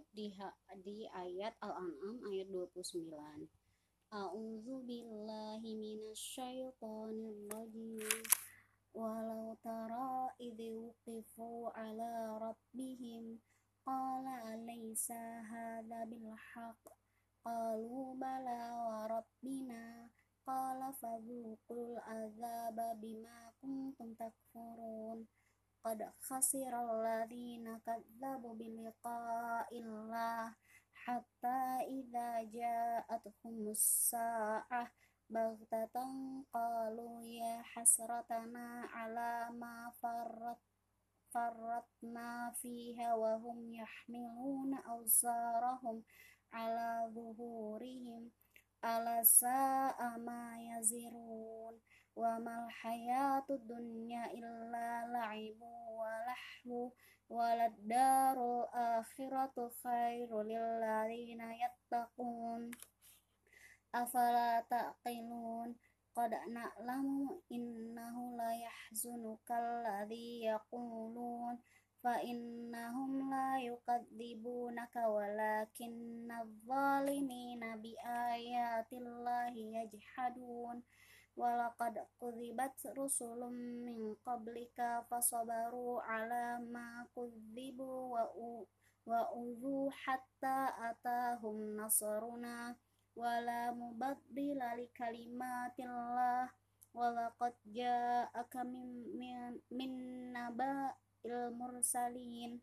lanjut di, di ayat Al-An'am ayat 29. A'udzu billahi minasyaitonir rajim. Walau tara idh wuqifu ala rabbihim qala alaysa hadha bil haqq qalu bala wa rabbina qala fadhuqul azaba bima kuntum takfurun qad khasiral ladzina kadzabu biliqa'illah hatta idza ja'atuhumus sa'ah baghtatan qalu ya hasratana ala ma farrat farratna fiha wa hum yahmiluna awzarahum ala zuhurihim ala sa'a ma yazirun wa mal hayatud dunya illa la'ibu wa lahu walad darul akhiratu khairul lil ladzina yattaqun. Afala taqilun? Qad na'lamu innahu la yahzunuka alladhi yaqulun. Fa innahum la yukadzibunaka walakinna adh-dhalimina bi ayatillahi yajhadun walaqad kudzibat rusulun min qablika fasabaru ala ma kudzibu wa u wa udhu hatta atahum nasruna. Wala mubaddila li kalimatillah. Walaqad ja'aka min min, min naba'il mursalin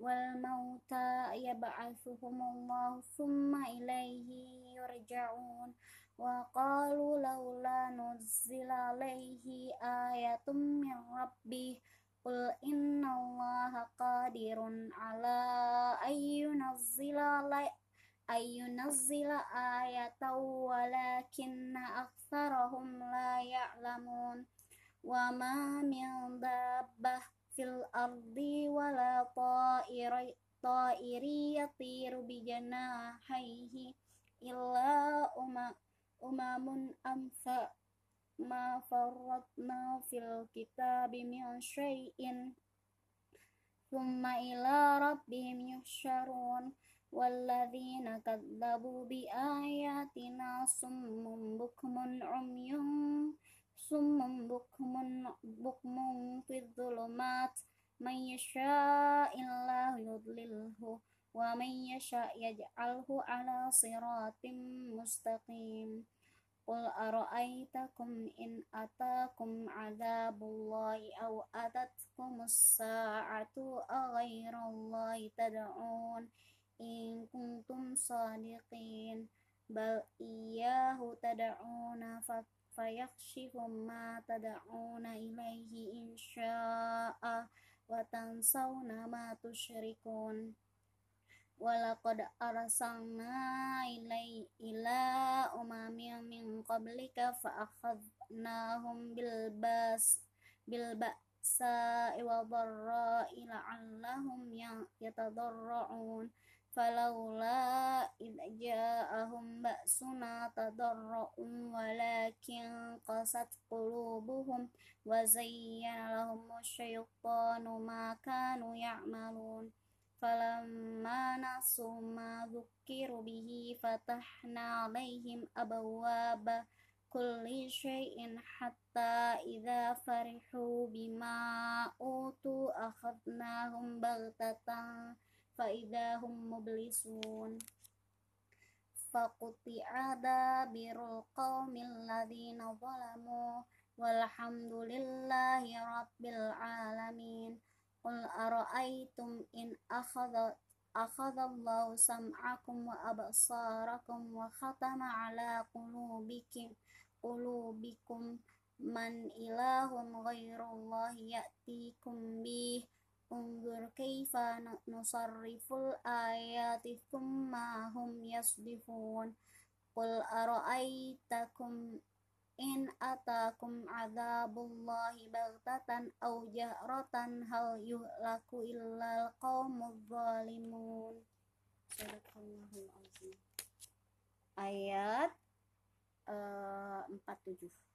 والموتى يبعثهم الله ثم إليه يرجعون. وقالوا لولا نزل عليه آية من ربه قل إن الله قادر على أن ينزل أن ينزل آية ولكن أكثرهم لا يعلمون. وما من دابة ardi wala ta'iri ta'iri yatiru bi janahihi illa uma umamun amsa ma farratna fil kitabi min syai'in thumma ila rabbihim yuhsyarun walladzina kadzabu bi ayatina summun bukmun umyun summun bukmun bukmun fi من يشاء الله يضلله ومن يشاء يجعله على صراط مستقيم. قل أرأيتكم إن أتاكم عذاب الله أو أتتكم الساعة أغير الله تدعون إن كنتم صادقين. بل إياه تدعون فيكشف ما تدعون إليه إن شاء. Ma tusyrikun. Walaqad arsalna ilai ila umamin min qablika fa akhadnahum bil bas bil ba'sa wa dharra'i la'allahum جاءهم بأسنا تضرؤوا ولكن قست قلوبهم وزين لهم الشيطان ما كانوا يعملون. فلما نسوا ما ذكروا به فتحنا عليهم أبواب كل شيء حتى إذا فرحوا بما أوتوا أخذناهم بغتة فإذا هم مبلسون. فقطع دابر القوم الذين ظلموا والحمد لله رب العالمين. قل أرأيتم إن أخذ أخذ الله سمعكم وأبصاركم وختم على قلوبكم قلوبكم من إله غير الله يأتيكم به Unzur kaifa nusarriful ayati thumma hum yasdifun. Qul ara'aytakum in atakum adzabullahi baghtatan aw jahratan hal yuhlaku illa alqaumuz zalimun. Sadaqallahul Ayat uh, eh, 47